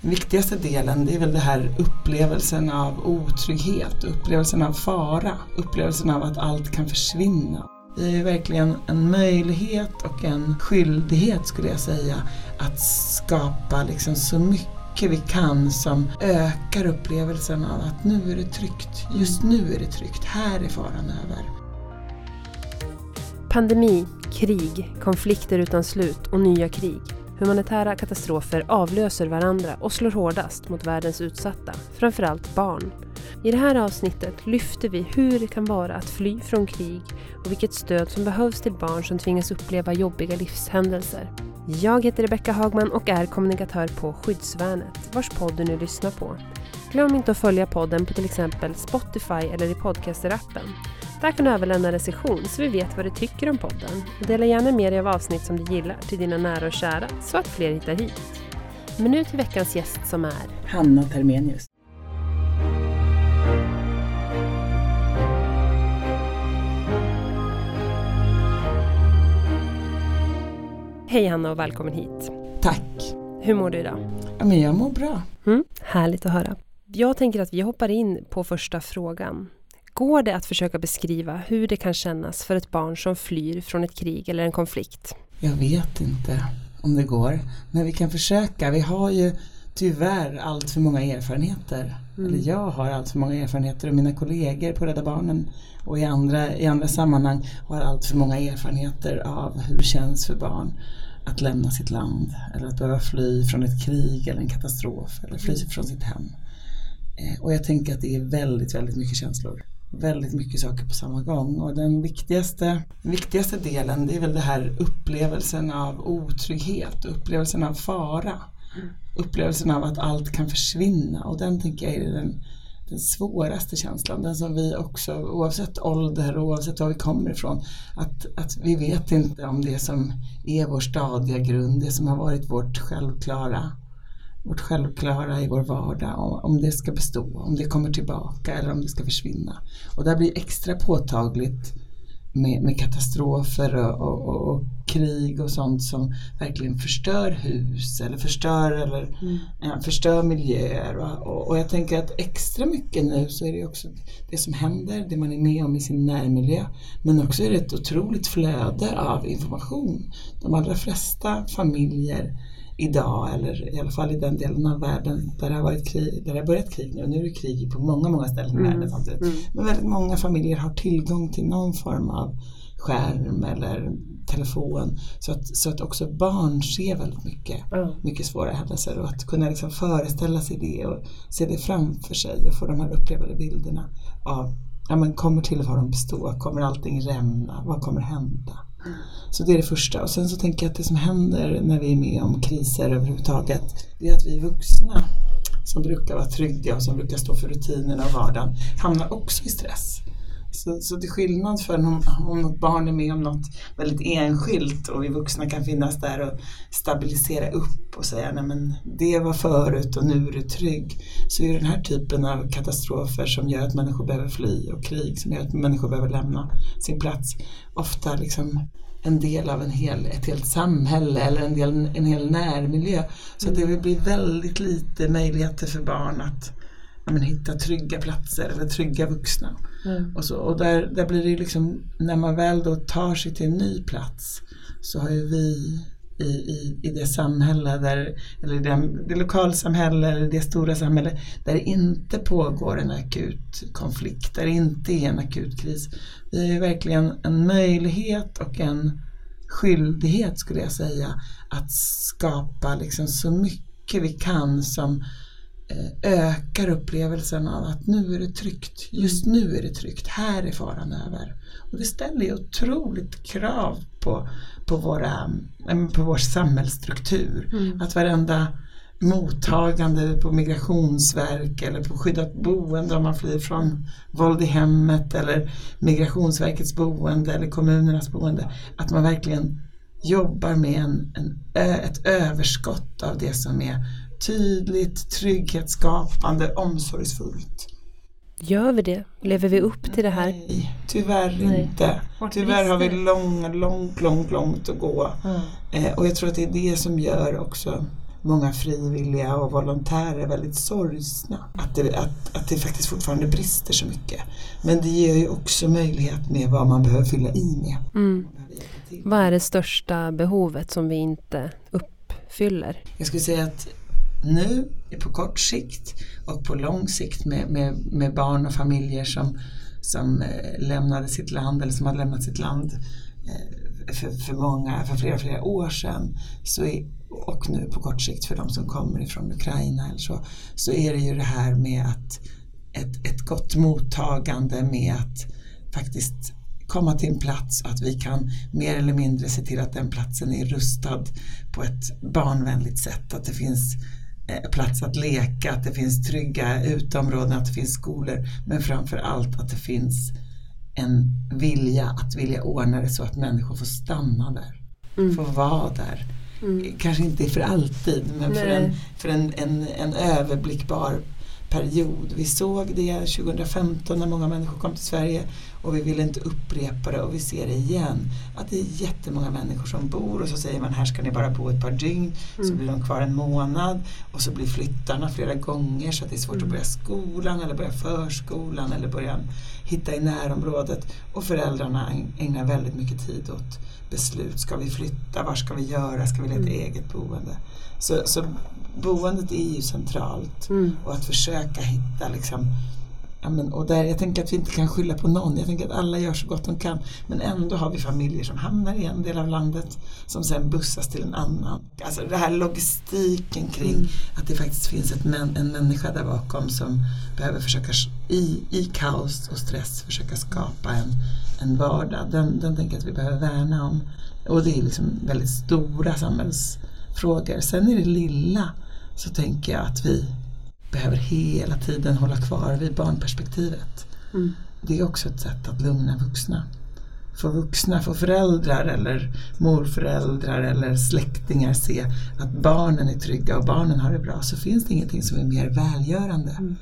den viktigaste delen det är väl det här upplevelsen av otrygghet, upplevelsen av fara, upplevelsen av att allt kan försvinna. Det är verkligen en möjlighet och en skyldighet skulle jag säga att skapa liksom så mycket vi kan som ökar upplevelsen av att nu är det tryggt, just nu är det tryggt, här är faran över. Pandemi, krig, konflikter utan slut och nya krig. Humanitära katastrofer avlöser varandra och slår hårdast mot världens utsatta, framförallt barn. I det här avsnittet lyfter vi hur det kan vara att fly från krig och vilket stöd som behövs till barn som tvingas uppleva jobbiga livshändelser. Jag heter Rebecka Hagman och är kommunikatör på Skyddsvärnet, vars podd du nu lyssnar på. Glöm inte att följa podden på till exempel Spotify eller i podcasterappen. Där kan du överlämna recension så vi vet vad du tycker om podden. Och dela gärna med dig av avsnitt som du gillar till dina nära och kära så att fler hittar hit. Men nu till veckans gäst som är Hanna Termenius. Hej Hanna och välkommen hit. Tack. Hur mår du idag? Ja, men jag mår bra. Mm, härligt att höra. Jag tänker att vi hoppar in på första frågan. Går det att försöka beskriva hur det kan kännas för ett barn som flyr från ett krig eller en konflikt? Jag vet inte om det går, men vi kan försöka. Vi har ju tyvärr allt för många erfarenheter. Mm. Eller jag har allt för många erfarenheter och mina kollegor på Rädda Barnen och i andra, i andra sammanhang har allt för många erfarenheter av hur det känns för barn att lämna sitt land eller att behöva fly från ett krig eller en katastrof eller fly från sitt hem. Eh, och jag tänker att det är väldigt, väldigt mycket känslor väldigt mycket saker på samma gång och den viktigaste, den viktigaste delen det är väl det här upplevelsen av otrygghet, upplevelsen av fara. Mm. Upplevelsen av att allt kan försvinna och den tänker jag är den, den svåraste känslan, den som vi också oavsett ålder och oavsett var vi kommer ifrån, att, att vi vet inte om det som är vår stadiga grund, det som har varit vårt självklara vårt självklara i vår vardag, om det ska bestå, om det kommer tillbaka eller om det ska försvinna. Och det blir extra påtagligt med, med katastrofer och, och, och, och, krig och sånt som verkligen förstör hus eller förstör, eller, mm. ja, förstör miljöer. Och, och, jag tänker att extra mycket nu så är det också det som händer, det man är med om i sin närmiljö. Men också är det ett otroligt flöde av information. De allra flesta familjer idag eller i alla fall i den delen av världen där det har, varit krig, där det har börjat krig nu. Nu är det krig på många, många ställen i mm. världen samtidigt. Mm. Men väldigt många familjer har tillgång till någon form av skärm eller telefon. Så att, så att också barn ser väldigt mycket, mm. mycket svåra händelser och att kunna liksom föreställa sig det och se det framför sig och få de här upplevade bilderna av ja, men kommer tillvaron bestå? Kommer allting rämna? Vad kommer hända? Mm. Så det är det första. Och sen så tänker jag att det som händer när vi är med om kriser överhuvudtaget, det är att vi vuxna som brukar vara trygga och som brukar stå för rutinerna och vardagen hamnar också i stress. Så, så till skillnad för om, om något barn är med om något väldigt enskilt och vi vuxna kan finnas där och stabilisera upp och säga nej men det var förut och nu är du trygg. Så är den här typen av katastrofer som gör att människor behöver fly och krig som gör att människor behöver lämna sin plats ofta liksom en del av en hel, ett helt samhälle eller en, del, en hel närmiljö. Så mm. det blir väldigt lite möjligheter för barn att men, hitta trygga platser eller trygga vuxna. Mm. Och, så, och där, där blir det liksom, när man väl då tar sig till en ny plats så har ju vi i, i, i det samhälle, där, eller det, det lokalsamhälle eller det stora samhälle där det inte pågår en akut konflikt, där det inte är en akut kris. Vi har ju verkligen en möjlighet och en skyldighet skulle jag säga att skapa liksom så mycket vi kan som ökar upplevelsen av att nu är det tryggt. Just nu är det tryggt. Här är faran över. Och det ställer ju otroligt krav på, på, våra, på vår samhällsstruktur. Mm. Att varenda mottagande på migrationsverk eller på skyddat boende om man flyr från våld i hemmet eller migrationsverkets boende eller kommunernas boende. Att man verkligen jobbar med en, en, ett överskott av det som är tydligt, trygghetsskapande, omsorgsfullt. Gör vi det? Lever vi upp till det här? Nej, tyvärr Nej. inte. Tyvärr har vi långt, långt, långt, långt att gå. Mm. Eh, och jag tror att det är det som gör också många frivilliga och volontärer är väldigt sorgsna. Att det, att, att det faktiskt fortfarande brister så mycket. Men det ger ju också möjlighet med vad man behöver fylla i med. Mm. Vad är det största behovet som vi inte uppfyller? Jag skulle säga att nu på kort sikt och på lång sikt med, med, med barn och familjer som, som eh, lämnade sitt land eller som hade lämnat sitt land eh, för, för många, för flera, flera år sedan så är, och nu på kort sikt för de som kommer ifrån Ukraina eller så, så är det ju det här med att ett, ett gott mottagande med att faktiskt komma till en plats och att vi kan mer eller mindre se till att den platsen är rustad på ett barnvänligt sätt. Att det finns plats att leka, att det finns trygga uteområden, att det finns skolor men framför allt att det finns en vilja att vilja ordna det så att människor får stanna där, mm. får vara där. Mm. Kanske inte för alltid men Nej. för, en, för en, en, en överblickbar period. Vi såg det 2015 när många människor kom till Sverige och vi vill inte upprepa det och vi ser det igen. Att det är jättemånga människor som bor och så säger man här ska ni bara bo ett par dygn. Mm. Så blir de kvar en månad och så blir flyttarna flera gånger så att det är svårt mm. att börja skolan eller börja förskolan eller börja hitta i närområdet. Och föräldrarna ägnar väldigt mycket tid åt beslut. Ska vi flytta? Var ska vi göra? Ska vi leta mm. eget boende? Så, så boendet är ju centralt mm. och att försöka hitta liksom Ja, men, och där, jag tänker att vi inte kan skylla på någon. Jag tänker att alla gör så gott de kan. Men ändå har vi familjer som hamnar i en del av landet som sen bussas till en annan. Alltså det här logistiken kring mm. att det faktiskt finns ett, en människa där bakom som behöver försöka i, i kaos och stress försöka skapa en, en vardag. Den, den tänker jag att vi behöver värna om. Och det är liksom väldigt stora samhällsfrågor. Sen är det lilla så tänker jag att vi behöver hela tiden hålla kvar vid barnperspektivet. Mm. Det är också ett sätt att lugna vuxna. Få vuxna, få föräldrar eller morföräldrar eller släktingar se att barnen är trygga och barnen har det bra så finns det ingenting som är mer välgörande mm.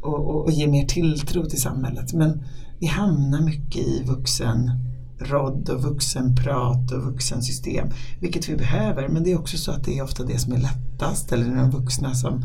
och, och, och ger mer tilltro till samhället. Men vi hamnar mycket i vuxen rodd och vuxenprat och vuxensystem, vilket vi behöver. Men det är också så att det är ofta det som är lättast eller de vuxna som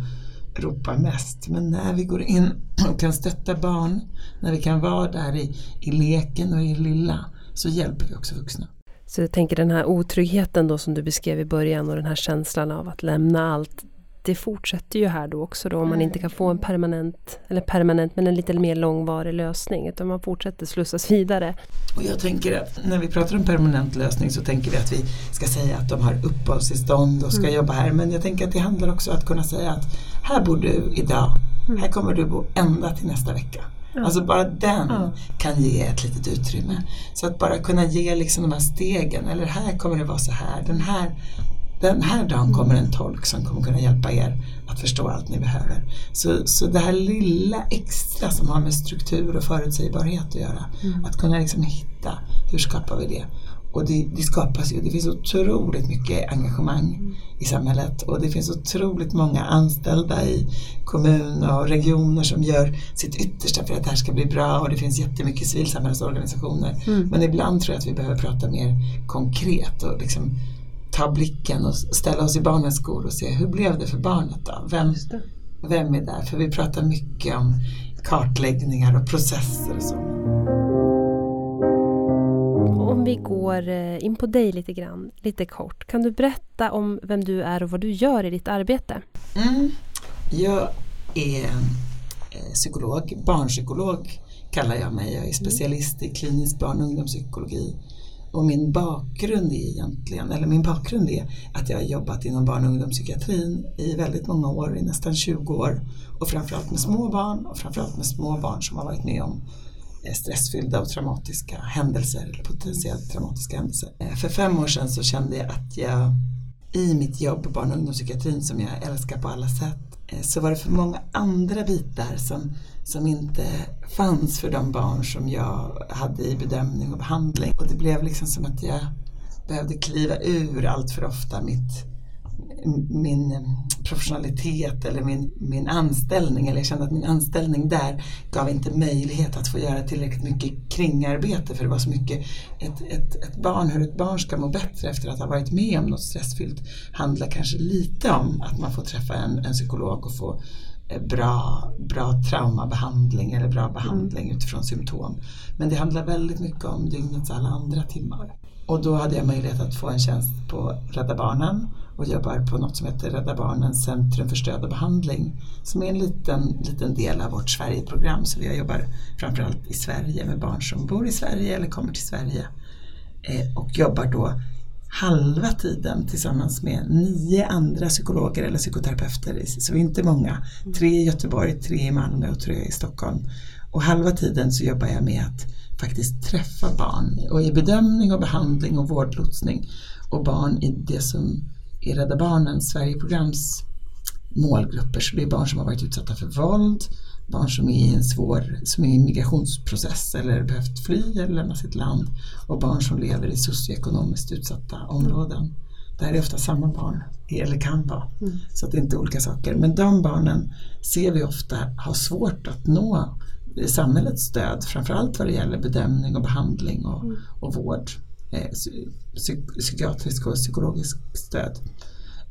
ropar mest. Men när vi går in och kan stötta barn, när vi kan vara där i, i leken och i lilla, så hjälper vi också vuxna. Så jag tänker den här otryggheten då som du beskrev i början och den här känslan av att lämna allt det fortsätter ju här då också då om man inte kan få en permanent, eller permanent men en lite mer långvarig lösning utan man fortsätter slussas vidare. Och jag tänker att när vi pratar om permanent lösning så tänker vi att vi ska säga att de har uppehållstillstånd och ska mm. jobba här men jag tänker att det handlar också om att kunna säga att här bor du idag, mm. här kommer du bo ända till nästa vecka. Ja. Alltså bara den ja. kan ge ett litet utrymme. Så att bara kunna ge liksom de här stegen, eller här kommer det vara så här, den här den här dagen kommer en tolk som kommer kunna hjälpa er att förstå allt ni behöver. Så, så det här lilla extra som har med struktur och förutsägbarhet att göra, mm. att kunna liksom hitta, hur skapar vi det? Och det, det, skapas ju, det finns otroligt mycket engagemang mm. i samhället och det finns otroligt många anställda i kommuner och regioner som gör sitt yttersta för att det här ska bli bra och det finns jättemycket civilsamhällsorganisationer. Mm. Men ibland tror jag att vi behöver prata mer konkret och liksom ta blicken och ställa oss i barnens skor och se hur blev det för barnet då? Vem, vem är där? För vi pratar mycket om kartläggningar och processer och så. Om vi går eh, in på dig lite grann, lite kort. Kan du berätta om vem du är och vad du gör i ditt arbete? Mm. Jag är eh, psykolog, barnpsykolog kallar jag mig. Jag är specialist i klinisk barn och ungdomspsykologi och min bakgrund är egentligen, eller min bakgrund är att jag har jobbat inom barn och ungdomspsykiatrin i väldigt många år, i nästan 20 år. Och framförallt med små barn och framförallt med små barn som har varit med om stressfyllda och traumatiska händelser eller potentiellt traumatiska händelser. Eh, för fem år sedan så kände jag att jag i mitt jobb på barn och ungdomspsykiatrin som jag älskar på alla sätt eh, så var det för många andra bitar som som inte fanns för de barn som jag hade i bedömning och behandling. Och det blev liksom som att jag behövde kliva ur allt för ofta mitt, min professionalitet eller min, min anställning eller jag kände att min anställning där gav inte möjlighet att få göra tillräckligt mycket kringarbete för det var så mycket ett, ett, ett barn, hur ett barn ska må bättre efter att ha varit med om något stressfyllt handlar kanske lite om att man får träffa en, en psykolog och få eh, bra, bra traumabehandling eller bra behandling mm. utifrån symptom. Men det handlar väldigt mycket om dygnets alla andra timmar. Och då hade jag möjlighet att få en tjänst på Rädda Barnen och jobbar på något som heter Rädda Barnens centrum för stöd och behandling som är en liten, liten del av vårt Sverigeprogram. Så jag jobbar framförallt i Sverige med barn som bor i Sverige eller kommer till Sverige eh, och jobbar då halva tiden tillsammans med nio andra psykologer eller psykoterapeuter, så vi är inte många. Tre i Göteborg, tre i Malmö och tre i Stockholm. Och halva tiden så jobbar jag med att faktiskt träffa barn och i bedömning och behandling och vårdlotsning och barn i det som är Rädda Barnen, Sverigeprograms målgrupper. Så det är barn som har varit utsatta för våld, barn som är i en svår som är i migrationsprocess eller behövt fly eller lämna sitt land och barn som lever i socioekonomiskt utsatta områden. Det här är ofta samma barn, eller kan vara, mm. så att det är inte olika saker. Men de barnen ser vi ofta har svårt att nå samhällets stöd, framförallt vad det gäller bedömning och behandling och, mm. och vård. Eh, psykiatrisk och psykologisk stöd.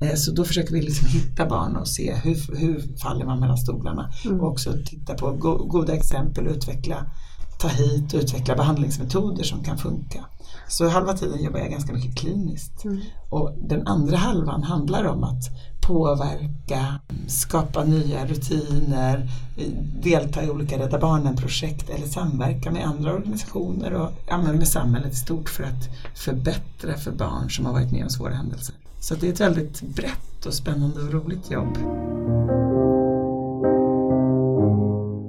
Eh, så då försöker vi liksom hitta barn och se hur, hur faller man mellan stolarna mm. och också titta på go goda exempel och utveckla, ta hit och utveckla behandlingsmetoder som kan funka. Så halva tiden jobbar jag ganska mycket kliniskt. Mm. Och den andra halvan handlar om att påverka, skapa nya rutiner, delta i olika Rädda Barnen-projekt eller samverka med andra organisationer och med samhället i stort för att förbättra för barn som har varit med om svåra händelser. Så det är ett väldigt brett och spännande och roligt jobb.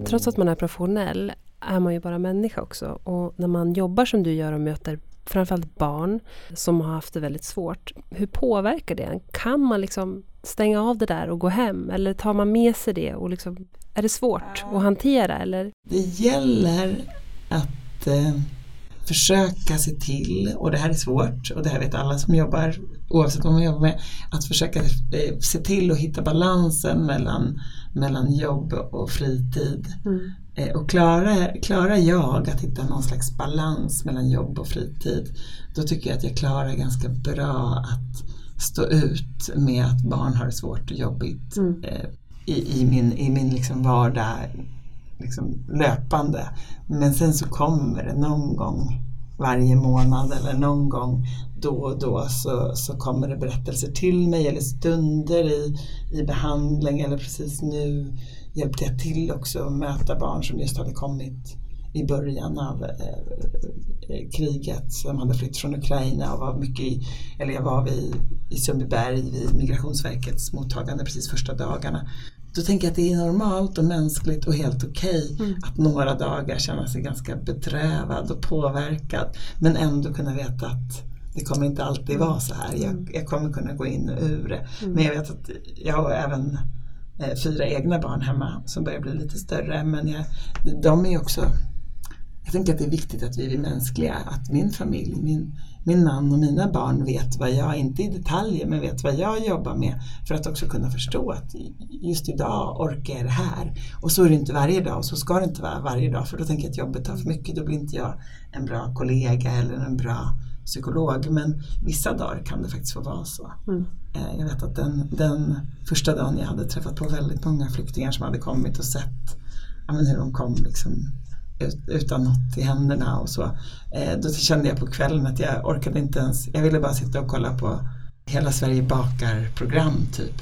Trots att man är professionell är man ju bara människa också och när man jobbar som du gör och möter framförallt barn som har haft det väldigt svårt. Hur påverkar det Kan man liksom stänga av det där och gå hem? Eller tar man med sig det? Och liksom, är det svårt att hantera? Eller? Det gäller att eh, försöka se till, och det här är svårt och det här vet alla som jobbar oavsett vad man jobbar med, att försöka eh, se till att hitta balansen mellan, mellan jobb och fritid. Mm. Eh, och klarar, klarar jag att hitta någon slags balans mellan jobb och fritid, då tycker jag att jag klarar ganska bra att stå ut med att barn har det svårt och jobbigt mm. eh, i, i, min, i min liksom vardag liksom löpande. Men sen så kommer det någon gång varje månad eller någon gång då och då så, så kommer det berättelser till mig eller stunder i, i behandling eller precis nu hjälpte jag till också att möta barn som just hade kommit i början av eh, eh, kriget som hade flytt från Ukraina och var mycket i, eller jag var vid, i Sundbyberg vid Migrationsverkets mottagande precis första dagarna. Då tänker jag att det är normalt och mänskligt och helt okej okay mm. att några dagar känna sig ganska bedrövad och påverkad men ändå kunna veta att det kommer inte alltid vara så här. Jag, mm. jag kommer kunna gå in och ur det. Mm. Men jag vet att jag har även Eh, fyra egna barn hemma som börjar bli lite större men jag, de är också jag tänker att det är viktigt att vi är mänskliga, att min familj, min, min man och mina barn vet vad jag, inte i detaljer, men vet vad jag jobbar med för att också kunna förstå att just idag orkar jag det här. Och så är det inte varje dag och så ska det inte vara varje dag för då tänker jag att jobbet tar för mycket, då blir inte jag en bra kollega eller en bra psykolog. Men vissa dagar kan det faktiskt få vara så. Mm. Eh, jag vet att den, den första dagen jag hade träffat på väldigt många flyktingar som hade kommit och sett ja, hur de kom liksom utan något i händerna och så. Eh, då kände jag på kvällen att jag orkade inte ens, jag ville bara sitta och kolla på Hela Sverige bakar program typ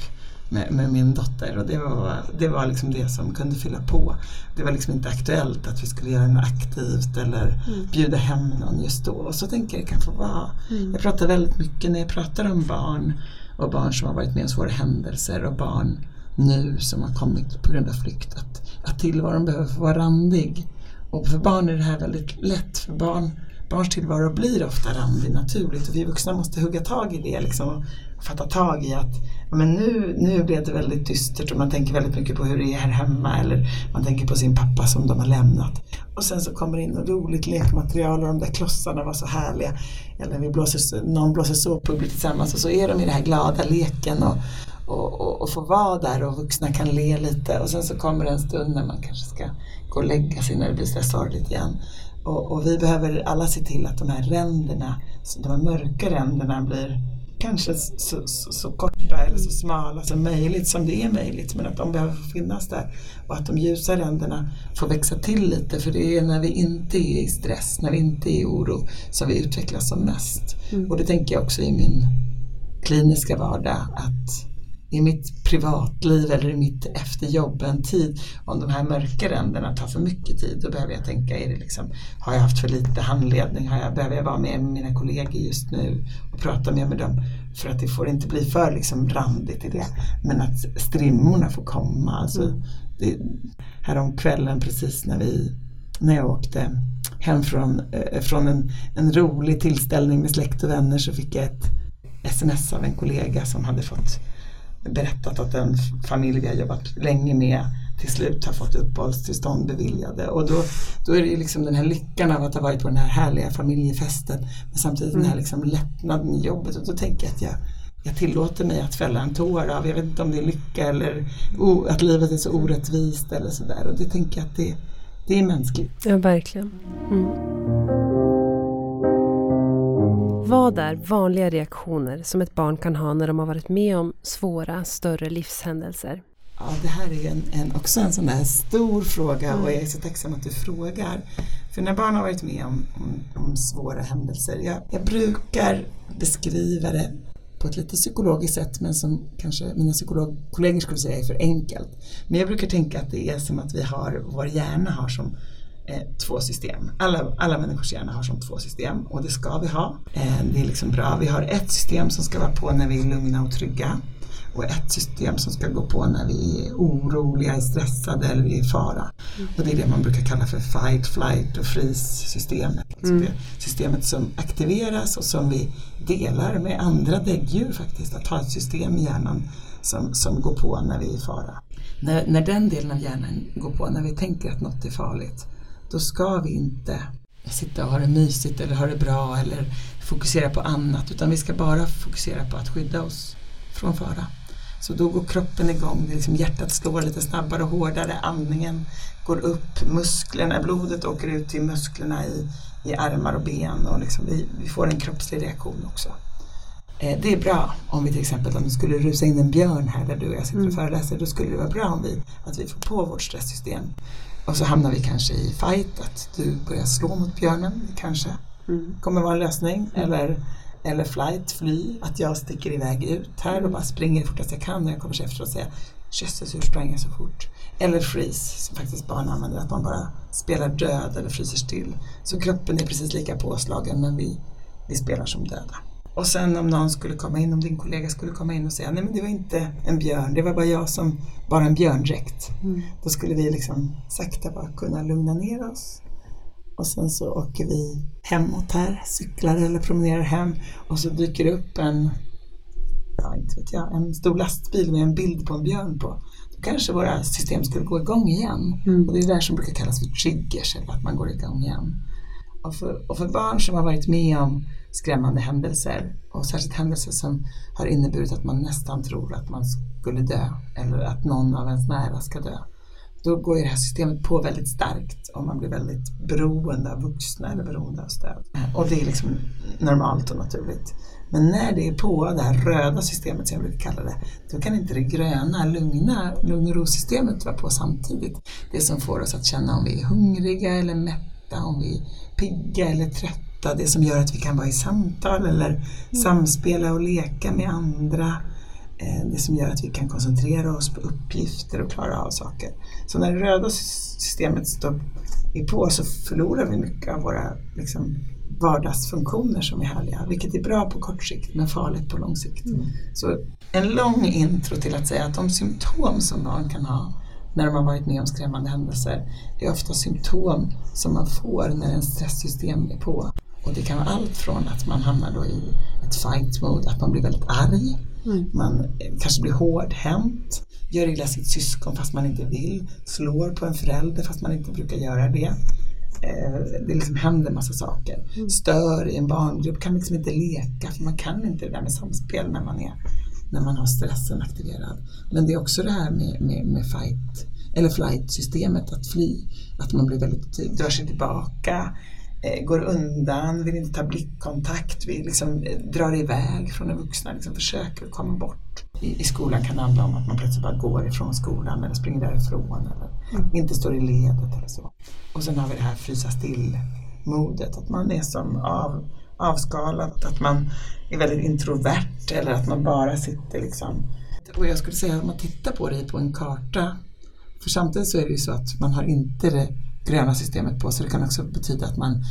med, med, min dotter och det var, det var liksom det som kunde fylla på. Det var liksom inte aktuellt att vi skulle göra något aktivt eller mm. bjuda hem någon just då. Och så tänker jag det kan få vara. Mm. Jag pratar väldigt mycket när jag pratar om barn och barn som har varit med om svåra händelser och barn nu som har kommit på grund av flykt. Att, att tillvaron behöver få vara randig. Och för barn är det här väldigt lätt. För barn, barns tillvaro blir ofta randig naturligt och vi vuxna måste hugga tag i det liksom, och fatta tag i att men nu, nu blev det väldigt dystert och man tänker väldigt mycket på hur det är här hemma eller man tänker på sin pappa som de har lämnat. Och sen så kommer det in roligt lekmaterial och de där klossarna var så härliga. Eller vi blåser, någon blåser såpbubblor tillsammans och så är de i den här glada leken och, och, och, och får vara där och vuxna kan le lite och sen så kommer det en stund när man kanske ska gå och lägga sig när det blir så sorgligt igen. Och, och, vi behöver alla se till att de här ränderna, de här mörka ränderna blir kanske så, så, så, korta eller så smala som möjligt, som det är möjligt, men att de behöver finnas där. Och att de ljusa ränderna får växa till lite, för det är när vi inte är i stress, när vi inte är i oro, som vi utvecklas som mest. Mm. Och det tänker jag också i min kliniska vardag, att i mitt privatliv eller i mitt efter jobben-tid, om de här mörka ränderna tar för mycket tid, då behöver jag tänka, är det liksom, har jag haft för lite handledning? Har jag, behöver jag vara med mina kollegor just nu och prata mer med dem? För att det får inte bli för liksom randigt i det. Men att strimmorna får komma. Alltså, mm. det, härom kvällen precis när, vi, när jag åkte hem från, eh, från en, en rolig tillställning med släkt och vänner så fick jag ett sms av en kollega som hade fått berättat att en familj vi har jobbat länge med till slut har fått uppehållstillstånd beviljade och då, då är det ju liksom den här lyckan av att ha varit på den här härliga familjefesten men samtidigt mm. den här mm. liksom lättnaden i jobbet och då tänker jag att jag, jag tillåter mig att fälla en tår av, jag vet inte om det är lycka eller o, att livet är så orättvist eller sådär och det tänker jag att det, det är mänskligt. Ja, verkligen. Mm. Vad är vanliga reaktioner som ett barn kan ha när de har varit med om svåra, större livshändelser? Ja, det här är en, en, också en sån där stor fråga och jag är så tacksam att du frågar. För när barn har varit med om, om, om svåra händelser, jag, jag, brukar beskriva det på ett lite psykologiskt sätt men som kanske mina psykologkollegor skulle säga är för enkelt. Men jag brukar tänka att det är som att vi har, vår hjärna har som två system. Alla, alla människors hjärna har som två system och det ska vi ha. Eh, det är liksom bra. Vi har ett system som ska vara på när vi är lugna och trygga och ett system som ska gå på när vi är oroliga, är stressade eller är i fara. Mm. Och det är det man brukar kalla för fight, flight och freeze-systemet. Mm. systemet som aktiveras och som vi delar med andra däggdjur faktiskt. Att ha ett system i hjärnan som, som går på när vi är i fara. När, när den delen av hjärnan går på när vi tänker att något är farligt då ska vi inte sitta och ha det mysigt eller ha det bra eller fokusera på annat utan vi ska bara fokusera på att skydda oss från fara. Så då går kroppen igång, det liksom hjärtat slår lite snabbare och hårdare, andningen går upp, musklerna, blodet åker ut till musklerna i, i armar och ben och liksom vi, vi får en kroppslig reaktion också. Eh, det är bra om vi till exempel om det skulle rusa in en björn här där du och jag sitter och mm. föreläser, då skulle det vara bra om vi, att vi får på vårt stresssystem och så hamnar vi kanske i fight, att du börjar slå mot björnen kanske. Mm. kommer vara en lösning. Mm. Eller, eller flight, fly, att jag sticker iväg ut här och bara springer fortast jag kan när jag kommer efter och säger Jösses, hur sprang jag så fort? Eller freeze, som faktiskt barn använder, att man bara spelar död eller fryser still. Så kroppen är precis lika påslagen men vi, vi spelar som döda. Och sen om någon skulle komma in, om din kollega skulle komma in och säga nej men det var inte en björn, det var bara jag som bara en björndräkt. Mm. Då skulle vi liksom sakta bara kunna lugna ner oss. Och sen så åker vi hemåt här, cyklar eller promenerar hem och så dyker det upp en, ja inte vet jag, en stor lastbil med en bild på en björn på. Då kanske våra system skulle gå igång igen. Mm. Och det är det där som brukar kallas för triggers, eller att man går igång igen. Och för, och för barn som har varit med om skrämmande händelser och särskilt händelser som har inneburit att man nästan tror att man skulle dö eller att någon av ens nära ska dö. Då går ju det här systemet på väldigt starkt och man blir väldigt beroende av vuxna eller beroende av stöd. Och det är liksom normalt och naturligt. Men när det är på, det här röda systemet som jag brukar kalla det, då kan inte det gröna, lugna, lugn och ro-systemet vara på samtidigt. Det som får oss att känna om vi är hungriga eller mätta, om vi är pigga eller trötta prata, det som gör att vi kan vara i samtal eller mm. samspela och leka med andra. Eh, det som gör att vi kan koncentrera oss på uppgifter och klara av saker. Så när det röda systemet står är på så förlorar vi mycket av våra liksom, vardagsfunktioner som är härliga, vilket är bra på kort sikt men farligt på lång sikt. Mm. Så en lång intro till att säga att de symptom som barn kan ha när de har varit med om skrämmande händelser, det är ofta symptom som man får när en stresssystem är på. Och det kan vara allt från att man hamnar då i ett fight mode, att man blir väldigt arg, Mm. Man eh, kanske blir hårdhänt, gör illa sitt syskon fast man inte vill, slår på en förälder fast man inte brukar göra det. Eh, det liksom händer massa saker. Mm. Stör i en barngrupp, kan liksom inte leka för man kan inte det där med samspel när man, är, när man har stressen aktiverad. Men det är också det här med, med, med fight eller flight-systemet, att fly. Att man blir väldigt, drar sig tillbaka, går undan, vill inte ta blickkontakt, vill liksom eh, drar iväg från den vuxna, liksom försöker komma bort. I, I, skolan kan det handla om att man plötsligt bara går ifrån skolan eller springer därifrån eller mm. inte står i ledet eller så. Och sen har vi det här frysa still-modet, att man är som av, avskalat, att man är väldigt introvert eller att man bara sitter liksom och jag skulle säga att man tittar på det på en karta för samtidigt så är det ju så att man har inte det gröna systemet på. Så det kan också betyda att man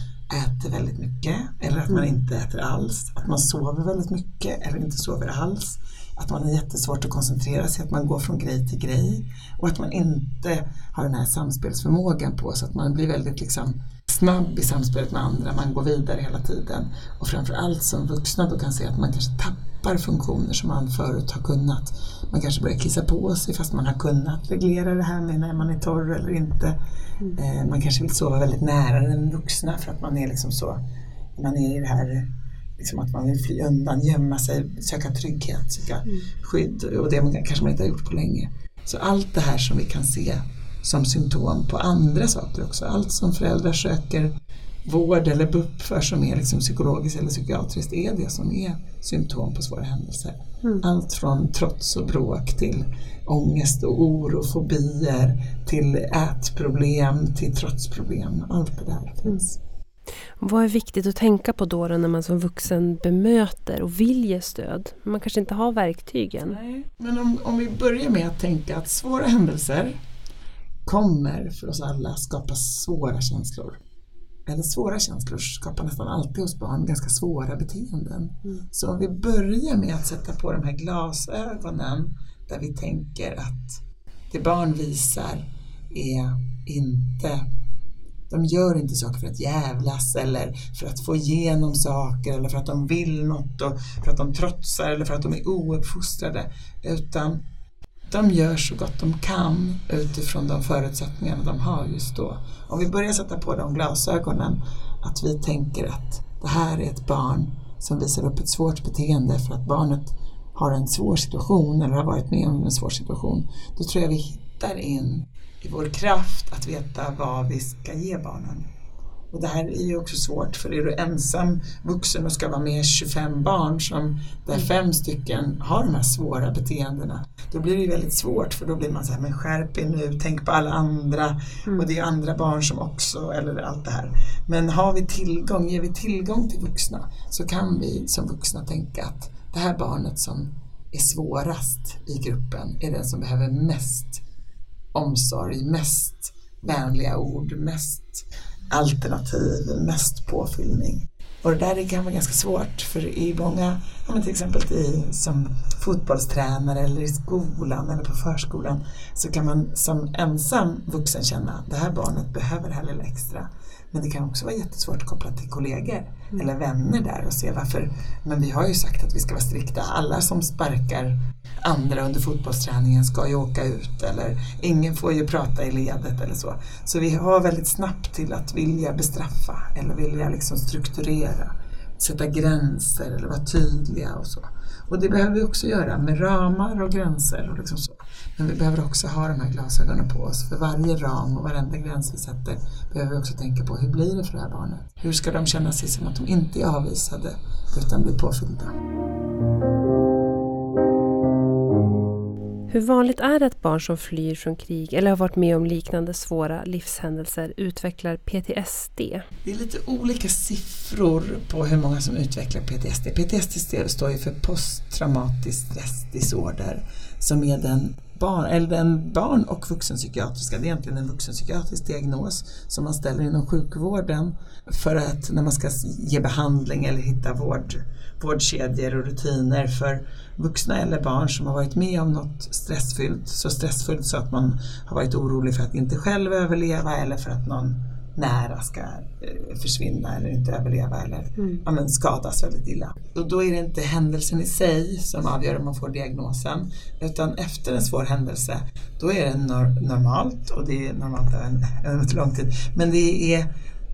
äter väldigt mycket eller att man mm. inte äter alls, att man sover väldigt mycket eller inte sover alls, att man har jättesvårt att koncentrera sig, att man går från grej till grej. Och att man inte har den här samspelsförmågan på så att man blir väldigt liksom snabb i samspelet med andra, man går vidare hela tiden. Och framförallt som vuxna då kan se att man kanske tappar funktioner som man förut har kunnat. Man kanske börjar kissa på sig fast man har kunnat reglera det här med när man är torr eller inte. Mm. Eh, man kanske vill sova väldigt nära den vuxna för att man är liksom så, man är i det här liksom att man vill fly undan, gömma sig, söka trygghet, söka mm. skydd och det kanske man inte har gjort på länge. Så allt det här som vi kan se som symptom på andra saker också. Allt som föräldrar söker vård eller BUP för som är liksom psykologiskt eller psykiatriskt är det som är symptom på svåra händelser. Mm. Allt från trots och bråk till ångest och oro, fobier, till ätproblem, till trotsproblem. Allt det där finns. Mm. Vad är viktigt att tänka på då när man som vuxen bemöter och vill ge stöd? Man kanske inte har verktygen. Nej. Men om, om vi börjar med att tänka att svåra händelser kommer för oss alla skapa svåra känslor. Eller svåra känslor skapar nästan alltid hos barn ganska svåra beteenden. Mm. Så om vi börjar med att sätta på de här glasögonen där vi tänker att det barn visar är inte de gör inte saker för att jävlas eller för att få igenom saker eller för att de vill något och för att de trotsar eller för att de är ouppfostrade utan de gör så gott de kan utifrån de förutsättningarna de har just då. Om vi börjar sätta på de glasögonen, att vi tänker att det här är ett barn som visar upp ett svårt beteende för att barnet har en svår situation eller har varit med om en svår situation, då tror jag vi hittar in i vår kraft att veta vad vi ska ge barnen. Och det här är ju också svårt för är du ensam vuxen och ska vara med 25 barn som där fem stycken har de här svåra beteendena. Då blir det väldigt svårt för då blir man så här, men skärp er nu, tänk på alla andra mm. och det är andra barn som också, eller allt det här. Men har vi tillgång, ger vi tillgång till vuxna så kan vi som vuxna tänka att det här barnet som är svårast i gruppen är den som behöver mest omsorg, mest vänliga ord, mest alternativ, mest påfyllning. Och det där kan vara ganska svårt för i många, ja, till exempel i, som fotbollstränare eller i skolan eller på förskolan så kan man som ensam vuxen känna att det här barnet behöver det här lilla extra. Men det kan också vara jättesvårt att koppla till kollegor mm. eller vänner där och se varför. Men vi har ju sagt att vi ska vara strikta. Alla som sparkar andra under fotbollsträningen ska ju åka ut eller ingen får ju prata i ledet eller så. Så vi har väldigt snabbt till att vilja bestraffa eller vilja liksom strukturera, sätta gränser eller vara tydliga och så. Och det behöver vi också göra med ramar och gränser och liksom så. Men vi behöver också ha de här glasögonen på oss. För varje ram och varenda gräns vi sätter behöver vi också tänka på hur blir det för det här barnet? Hur ska de känna sig som att de inte är avvisade utan blir påfyllda? Hur vanligt är det att barn som flyr från krig eller har varit med om liknande svåra livshändelser utvecklar PTSD? Det är lite olika siffror på hur många som utvecklar PTSD. PTSD står ju för posttraumatisk stressdisorder som är den barn, eller den barn och vuxenpsykiatriska, det är egentligen en vuxenpsykiatrisk diagnos som man ställer inom sjukvården för att när man ska ge behandling eller hitta vård, vårdkedjor och rutiner för vuxna eller barn som har varit med om något stressfyllt, så stressfyllt så att man har varit orolig för att inte själv överleva eller för att någon nära ska eh, försvinna eller inte överleva eller mm. ja, men skadas väldigt illa. Och då är det inte händelsen i sig som avgör om man får diagnosen utan efter en svår händelse då är det nor normalt och det är normalt över en lång tid men det är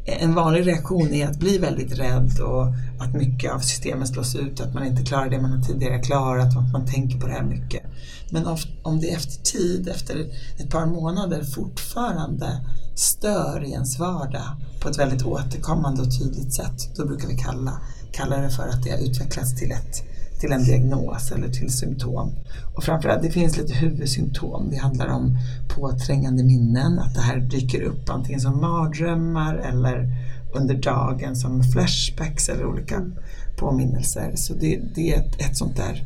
en vanlig reaktion är att bli väldigt rädd och att mycket av systemet slås ut, att man inte klarar det man tidigare klarat, att man tänker på det här mycket. Men om det efter tid, efter ett par månader fortfarande stör i ens vardag på ett väldigt återkommande och tydligt sätt, då brukar vi kalla, kalla det för att det har utvecklats till ett till en diagnos eller till symptom. Och framförallt, det finns lite huvudsymptom. Det handlar om påträngande minnen, att det här dyker upp antingen som mardrömmar eller under dagen som flashbacks eller olika påminnelser. Så det, det är ett, ett sånt där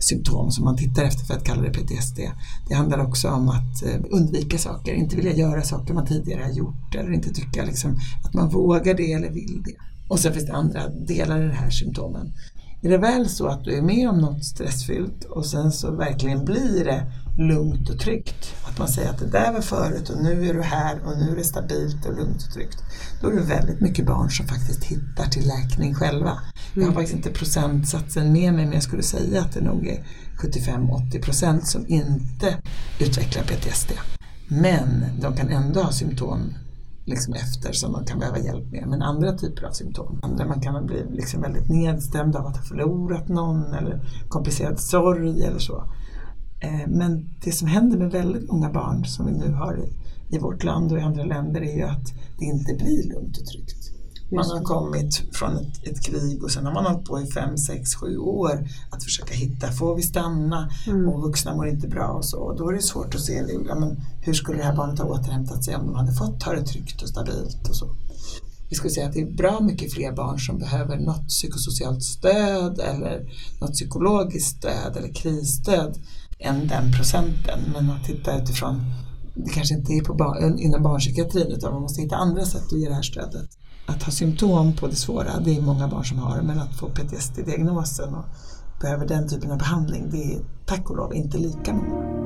symptom som man tittar efter för att kalla det PTSD. Det handlar också om att eh, undvika saker, inte vilja göra saker man tidigare har gjort eller inte tycka liksom att man vågar det eller vill det. Och sen finns det andra delar i de här symptomen är det väl så att du är med om något stressfyllt och sen så verkligen blir det lugnt och tryggt. Att man säger att det där var förut och nu är du här och nu är det stabilt och lugnt och tryggt. Då är det väldigt mycket barn som faktiskt hittar till läkning själva. Jag har mm. faktiskt inte procentsatsen med mig men jag skulle säga att det nog är 75-80 procent som inte utvecklar PTSD. Men de kan ändå ha symptom liksom efter som man kan behöva hjälp med. Men andra typer av symptom. Andra man kan bli liksom väldigt nedstämd av att ha förlorat någon eller komplicerad sorg eller så. Eh, men det som händer med väldigt många barn som vi nu har i vårt land och i andra länder är ju att det inte blir lugnt och tryggt. Man har kommit från ett, ett, krig och sen har man hållit på i fem, sex, sju år att försöka hitta, får vi stanna? Mm. Och vuxna mår inte bra och så. Och då är det svårt att se ja, men hur skulle det här barnet ha återhämtat sig om de hade fått ha det tryggt och stabilt och så. Vi skulle säga att det är bra mycket fler barn som behöver något psykosocialt stöd eller något psykologiskt stöd eller krisstöd än den procenten. Men att titta utifrån, det kanske inte är på bar, inom barnpsykiatrin utan man måste hitta andra sätt att ge det här stödet att ha symptom på det svåra, det är många barn som har, men att få PTSD-diagnosen och behöver den typen av behandling, det är tack och lov inte lika många.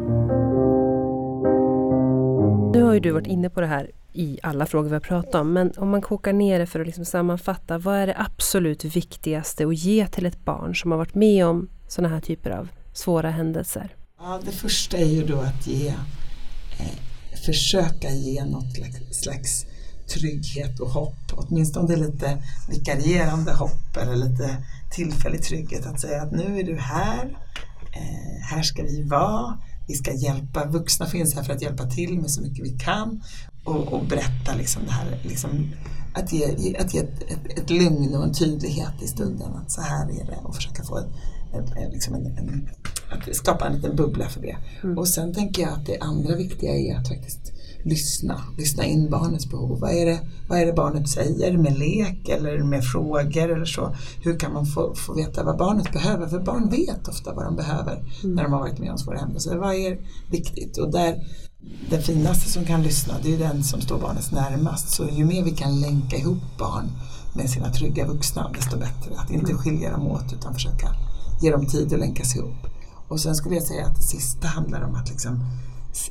Nu har ju du varit inne på det här i alla frågor vi har pratat om, men om man kokar ner det för att liksom sammanfatta, vad är det absolut viktigaste att ge till ett barn som har varit med om sådana här typer av svåra händelser? Ja, det första är ju då att ge, eh, försöka ge något slags trygghet och hopp, åtminstone lite vikarierande hopp eller lite tillfällig trygghet att säga att nu är du här, eh, här ska vi vara, vi ska hjälpa, vuxna finns här för att hjälpa till med så mycket vi kan. Och, och berätta liksom det här, liksom, att ge, att ge ett, ett, ett, lugn och en tydlighet i stunden att så här är det. Och försöka få ett, liksom en, en, att skapa en liten bubbla för det. Mm. Och sen tänker jag att det andra viktiga är att faktiskt lyssna, lyssna in barnets behov. Vad är, det, vad är det barnet säger med lek eller med frågor eller så? Hur kan man få, få veta vad barnet behöver? För barn vet ofta vad de behöver mm. när de har varit med om svåra händelser. Vad är viktigt? Och där, den finaste som kan lyssna det är den som står barnet närmast. Så ju mer vi kan länka ihop barn med sina trygga vuxna desto bättre. Att inte mm. skilja dem åt utan försöka ge dem tid att länkas ihop. Och sen skulle jag säga att det sista handlar om att liksom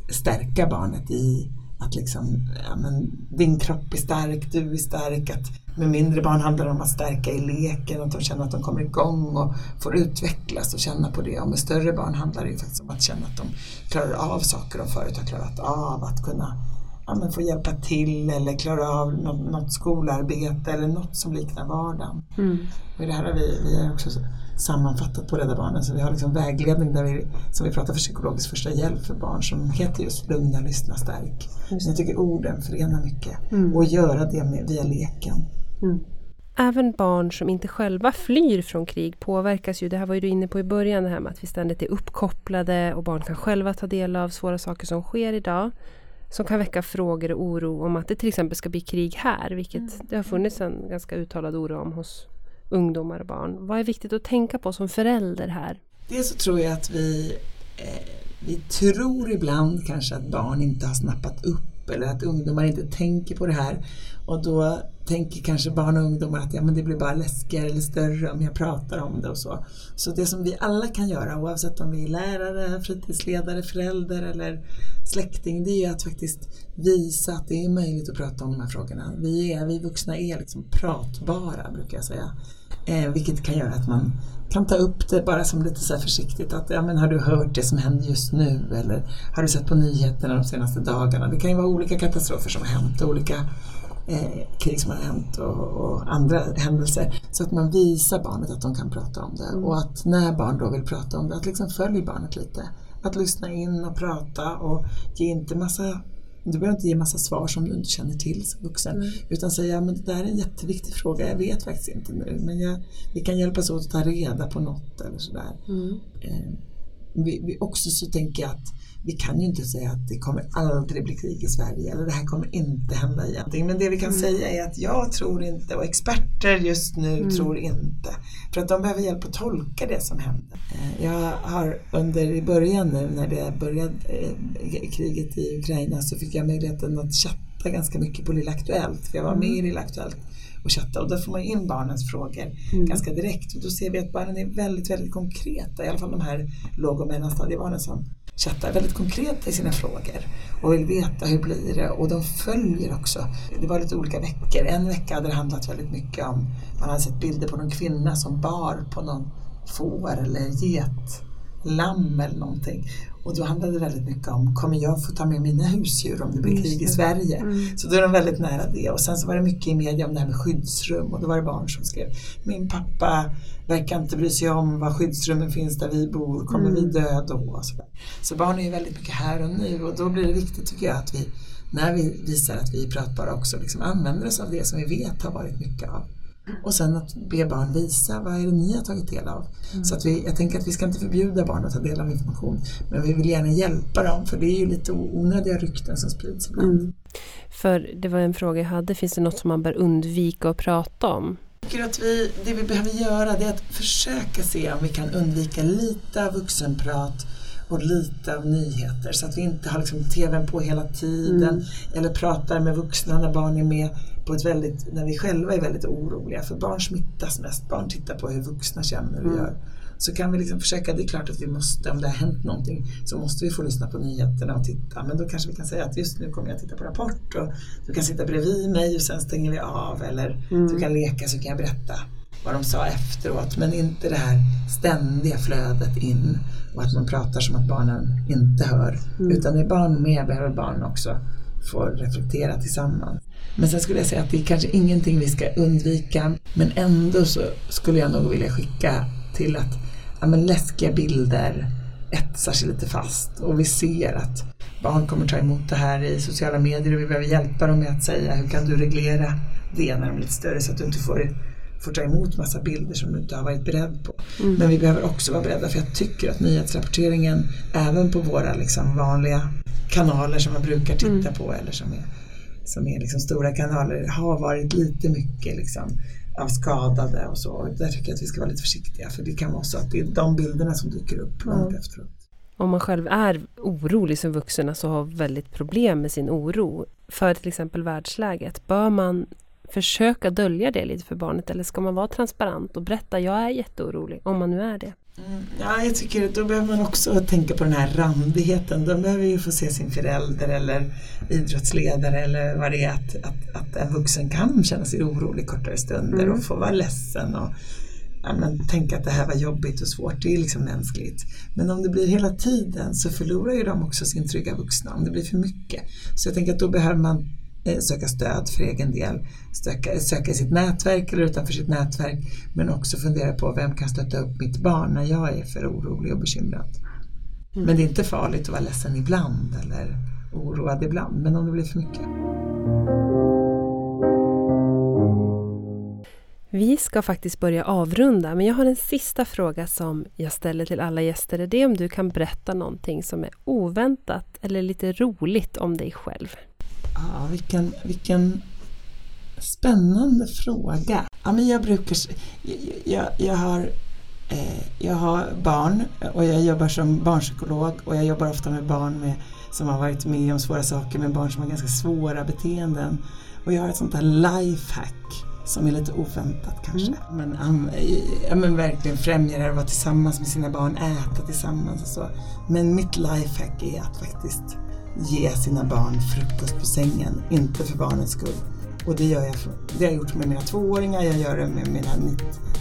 stärka barnet i att liksom, ja, men, din kropp är stark, du är stark. Att med mindre barn handlar det om att stärka i leken, att de känner att de kommer igång och får utvecklas och känna på det. Och med större barn handlar det ju faktiskt om att känna att de klarar av saker de förut har klarat av. Att kunna ja, men få hjälpa till eller klara av något, något skolarbete eller något som liknar vardagen. Mm. Och det här har vi, vi har också sammanfattat på Rädda Barnen. Så vi har liksom vägledning där vi, som vi pratar för psykologisk första hjälp för barn som heter just Lugna, lyssna, stärk. Så jag tycker orden förenar mycket mm. och göra det med, via leken. Mm. Även barn som inte själva flyr från krig påverkas ju, det här var ju du inne på i början, det här med att vi ständigt är uppkopplade och barn kan själva ta del av svåra saker som sker idag. Som kan väcka frågor och oro om att det till exempel ska bli krig här, vilket mm. det har funnits en ganska uttalad oro om hos ungdomar och barn. Vad är viktigt att tänka på som förälder här? Dels så tror jag att vi, eh, vi tror ibland kanske att barn inte har snappat upp eller att ungdomar inte tänker på det här. Och då tänker kanske barn och ungdomar att ja, men det blir bara läskigare eller större om jag pratar om det och så. Så det som vi alla kan göra oavsett om vi är lärare, fritidsledare, förälder eller släkting det är ju att faktiskt visa att det är möjligt att prata om de här frågorna. Vi, är, vi vuxna är liksom pratbara brukar jag säga. Eh, vilket kan göra att man kan ta upp det bara som lite så försiktigt att ja, men har du hört det som händer just nu eller har du sett på nyheterna de senaste dagarna? Det kan ju vara olika katastrofer som har hänt och olika eh, krig som har hänt och, och, andra händelser. Så att man visar barnet att de kan prata om det mm. och att när barn då vill prata om det, att liksom följa barnet lite. Att lyssna in och prata och ge inte massa du behöver inte ge massa svar som du inte känner till som vuxen. Mm. Utan säga, men det där är en jätteviktig fråga, jag vet faktiskt inte nu. Men jag, vi kan hjälpas åt att ta reda på något eller sådär. Mm. Eh, vi, vi, också så tänker jag att vi kan ju inte säga att det kommer aldrig bli krig i Sverige eller det här kommer inte hända igen. Men det vi kan mm. säga är att jag tror inte och experter just nu mm. tror inte. För att de behöver hjälp att tolka det som händer. Eh, jag har under i början nu när det började eh, kriget i Ukraina så fick jag möjligheten att chatta ganska mycket på Lilla Aktuellt. För jag var med i mm. Lilla Aktuellt och chatta och där får man in barnens frågor mm. ganska direkt och då ser vi att barnen är väldigt, väldigt konkreta, i alla fall de här låg och mellanstadiebarnen som chattar väldigt konkreta i sina frågor och vill veta hur blir det och de följer också. Det var lite olika veckor. En vecka hade det handlat väldigt mycket om, man hade sett bilder på någon kvinna som bar på någon får eller get, lamm eller någonting. Och då handlade det väldigt mycket om, kommer jag få ta med mina husdjur om det blir krig i Sverige? Mm. Så då är de väldigt nära det. Och sen så var det mycket i media om det här med skyddsrum och då var det barn som skrev, min pappa verkar inte bry sig om var skyddsrummen finns där vi bor, kommer mm. vi dö då? Så, så barn är ju väldigt mycket här och nu och då blir det viktigt tycker jag att vi, när vi visar att vi är pratbara också, liksom använder oss av det som vi vet har varit mycket av. Och sen att be barn visa vad är det ni har tagit del av. Mm. Så att vi, jag tänker att vi ska inte förbjuda barn att ta del av information men vi vill gärna hjälpa dem för det är ju lite onödiga rykten som sprids ibland. Mm. För det var en fråga jag hade, finns det något som man bör undvika att prata om? Jag tycker att vi, det vi behöver göra det är att försöka se om vi kan undvika lite av vuxenprat och lite av nyheter så att vi inte har liksom TVn på hela tiden mm. eller pratar med vuxna när barn är med på ett väldigt, när vi själva är väldigt oroliga för barn smittas mest. Barn tittar på hur vuxna känner och mm. gör. Så kan vi liksom försöka, det är klart att vi måste, om det har hänt någonting så måste vi få lyssna på nyheterna och titta. Men då kanske vi kan säga att just nu kommer jag titta på Rapport och du kan sitta bredvid mig och sen stänger vi av eller mm. du kan leka så kan jag berätta vad de sa efteråt. Men inte det här ständiga flödet in och att man pratar som att barnen inte hör. Mm. Utan är barn med behöver barn också få reflektera tillsammans. Men sen skulle jag säga att det är kanske ingenting vi ska undvika men ändå så skulle jag nog vilja skicka till att ja, men läskiga bilder etsar sig lite fast och vi ser att barn kommer ta emot det här i sociala medier och vi behöver hjälpa dem med att säga hur kan du reglera det när de är lite större så att du inte får, får ta emot massa bilder som du inte har varit beredd på. Mm. Men vi behöver också vara beredda för jag tycker att nyhetsrapporteringen även på våra liksom vanliga kanaler som man brukar titta mm. på eller som är, som är liksom stora kanaler har varit lite mycket liksom av skadade och så. Och där tycker jag att vi ska vara lite försiktiga för det kan vara så att det är de bilderna som dyker upp långt mm. efteråt. Om man själv är orolig som vuxen, alltså har väldigt problem med sin oro för till exempel världsläget, bör man försöka dölja det lite för barnet eller ska man vara transparent och berätta jag är jätteorolig, om man nu är det? Mm, ja, jag tycker att då behöver man också tänka på den här randigheten. De behöver ju få se sin förälder eller idrottsledare eller vad det är att, att, att en vuxen kan känna sig orolig kortare stunder mm. och få vara ledsen och ja, men, tänka att det här var jobbigt och svårt. Det är liksom mänskligt. Men om det blir hela tiden så förlorar ju de också sin trygga vuxna om det blir för mycket. Så jag tänker att då behöver man söka stöd för egen del, söka, söka i sitt nätverk eller utanför sitt nätverk men också fundera på vem kan stötta upp mitt barn när jag är för orolig och bekymrad. Mm. Men det är inte farligt att vara ledsen ibland eller oroad ibland men om det blir för mycket. Vi ska faktiskt börja avrunda men jag har en sista fråga som jag ställer till alla gäster. Det är om du kan berätta någonting som är oväntat eller lite roligt om dig själv. Ja, vilken, vilken spännande fråga. Ja, men jag brukar... Jag, jag, har, eh, jag har barn och jag jobbar som barnpsykolog och jag jobbar ofta med barn med som har varit med om svåra saker med barn som har ganska svåra beteenden. Och jag har ett sånt här lifehack som är lite oväntat kanske. Mm. Men, um, ja, men verkligen främja det att vara tillsammans med sina barn, äta tillsammans och så. Men mitt lifehack är att faktiskt ge sina barn frukost på sängen, inte för barnens skull. Och det, gör jag, det har jag gjort med mina tvååringar, jag gör det med mina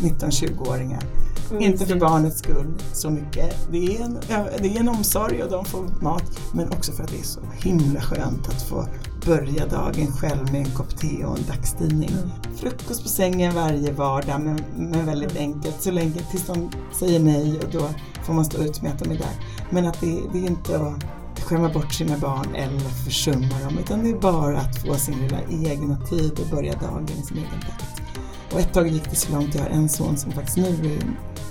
19-20-åringar. Mm. Inte för barnets skull så mycket. Det är, en, det är en omsorg och de får mat. Men också för att det är så himla skönt att få börja dagen själv med en kopp te och en dagstidning. Mm. Frukost på sängen varje vardag men, men väldigt enkelt så länge tills de säger nej och då får man stå ut med att de är där. Men att det, det är inte att skämma bort sina barn eller försumma dem utan det är bara att få sin lilla egna tid och börja dagen i sin egen takt. Och ett tag gick det så långt, jag har en son som faktiskt nu är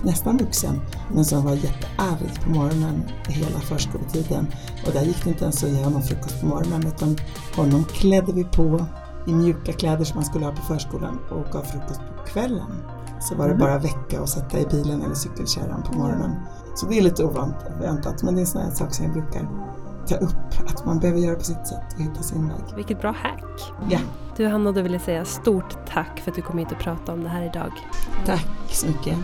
nästan vuxen men som var jättearg på morgonen hela förskoletiden. Och där gick det inte ens att ge honom frukost på morgonen utan honom klädde vi på i mjuka kläder som man skulle ha på förskolan och gav frukost på kvällen. Så var det mm. bara väcka och sätta i bilen eller cykelkärran på morgonen. Så det är lite oväntat men det är en sån här sak som jag brukar ta upp att man behöver göra på sitt sätt och hitta sin väg. Vilket bra hack! Ja. Du Hanna, då vill jag säga stort tack för att du kom hit och pratade om det här idag. Tack så mycket.